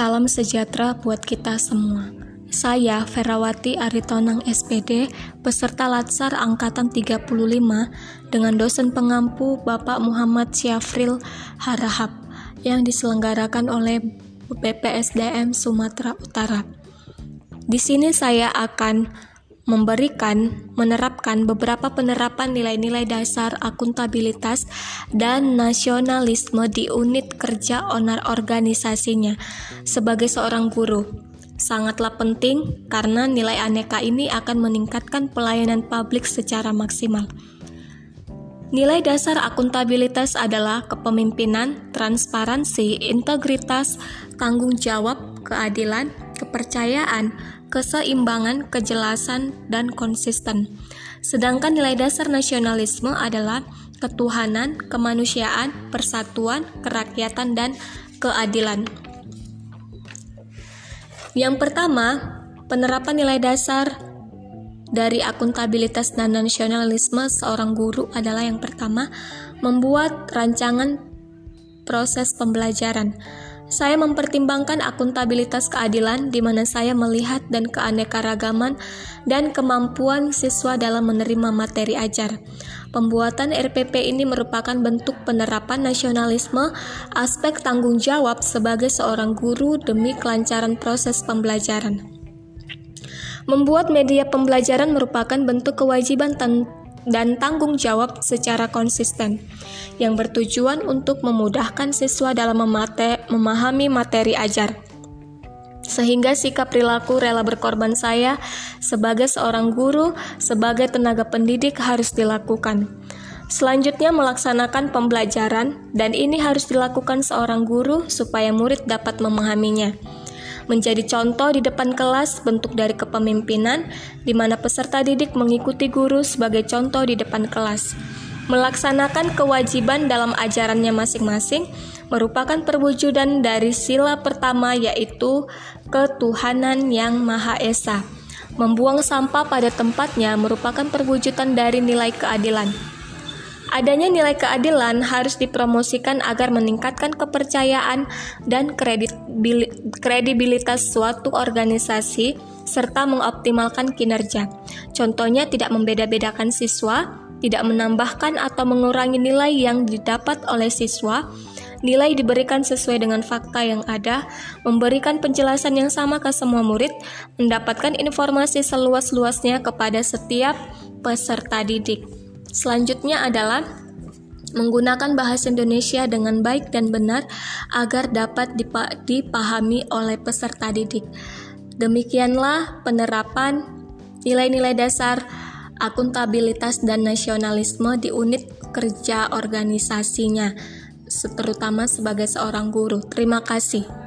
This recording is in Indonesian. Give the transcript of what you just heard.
Salam sejahtera buat kita semua. Saya Ferawati Aritonang SPD, peserta Latsar Angkatan 35 dengan dosen pengampu Bapak Muhammad Syafril Harahap yang diselenggarakan oleh BPSDM Sumatera Utara. Di sini saya akan memberikan menerapkan beberapa penerapan nilai-nilai dasar akuntabilitas dan nasionalisme di unit kerja onar organisasinya sebagai seorang guru. Sangatlah penting karena nilai aneka ini akan meningkatkan pelayanan publik secara maksimal. Nilai dasar akuntabilitas adalah kepemimpinan, transparansi, integritas, tanggung jawab, keadilan, kepercayaan, keseimbangan, kejelasan, dan konsisten. Sedangkan nilai dasar nasionalisme adalah ketuhanan, kemanusiaan, persatuan, kerakyatan, dan keadilan. Yang pertama, penerapan nilai dasar dari akuntabilitas dan nasionalisme seorang guru adalah yang pertama, membuat rancangan proses pembelajaran. Saya mempertimbangkan akuntabilitas keadilan di mana saya melihat dan keanekaragaman dan kemampuan siswa dalam menerima materi ajar. Pembuatan RPP ini merupakan bentuk penerapan nasionalisme, aspek tanggung jawab sebagai seorang guru demi kelancaran proses pembelajaran. Membuat media pembelajaran merupakan bentuk kewajiban dan tanggung jawab secara konsisten yang bertujuan untuk memudahkan siswa dalam memate, memahami materi ajar. Sehingga sikap perilaku rela berkorban saya sebagai seorang guru, sebagai tenaga pendidik harus dilakukan. Selanjutnya melaksanakan pembelajaran dan ini harus dilakukan seorang guru supaya murid dapat memahaminya. Menjadi contoh di depan kelas bentuk dari kepemimpinan di mana peserta didik mengikuti guru sebagai contoh di depan kelas. Melaksanakan kewajiban dalam ajarannya masing-masing merupakan perwujudan dari sila pertama yaitu ketuhanan yang Maha Esa. Membuang sampah pada tempatnya merupakan perwujudan dari nilai keadilan. Adanya nilai keadilan harus dipromosikan agar meningkatkan kepercayaan dan kredibilitas suatu organisasi serta mengoptimalkan kinerja. Contohnya tidak membeda-bedakan siswa, tidak menambahkan atau mengurangi nilai yang didapat oleh siswa. Nilai diberikan sesuai dengan fakta yang ada, memberikan penjelasan yang sama ke semua murid, mendapatkan informasi seluas-luasnya kepada setiap peserta didik. Selanjutnya adalah menggunakan bahasa Indonesia dengan baik dan benar agar dapat dipahami oleh peserta didik. Demikianlah penerapan nilai-nilai dasar akuntabilitas dan nasionalisme di unit kerja organisasinya, terutama sebagai seorang guru. Terima kasih.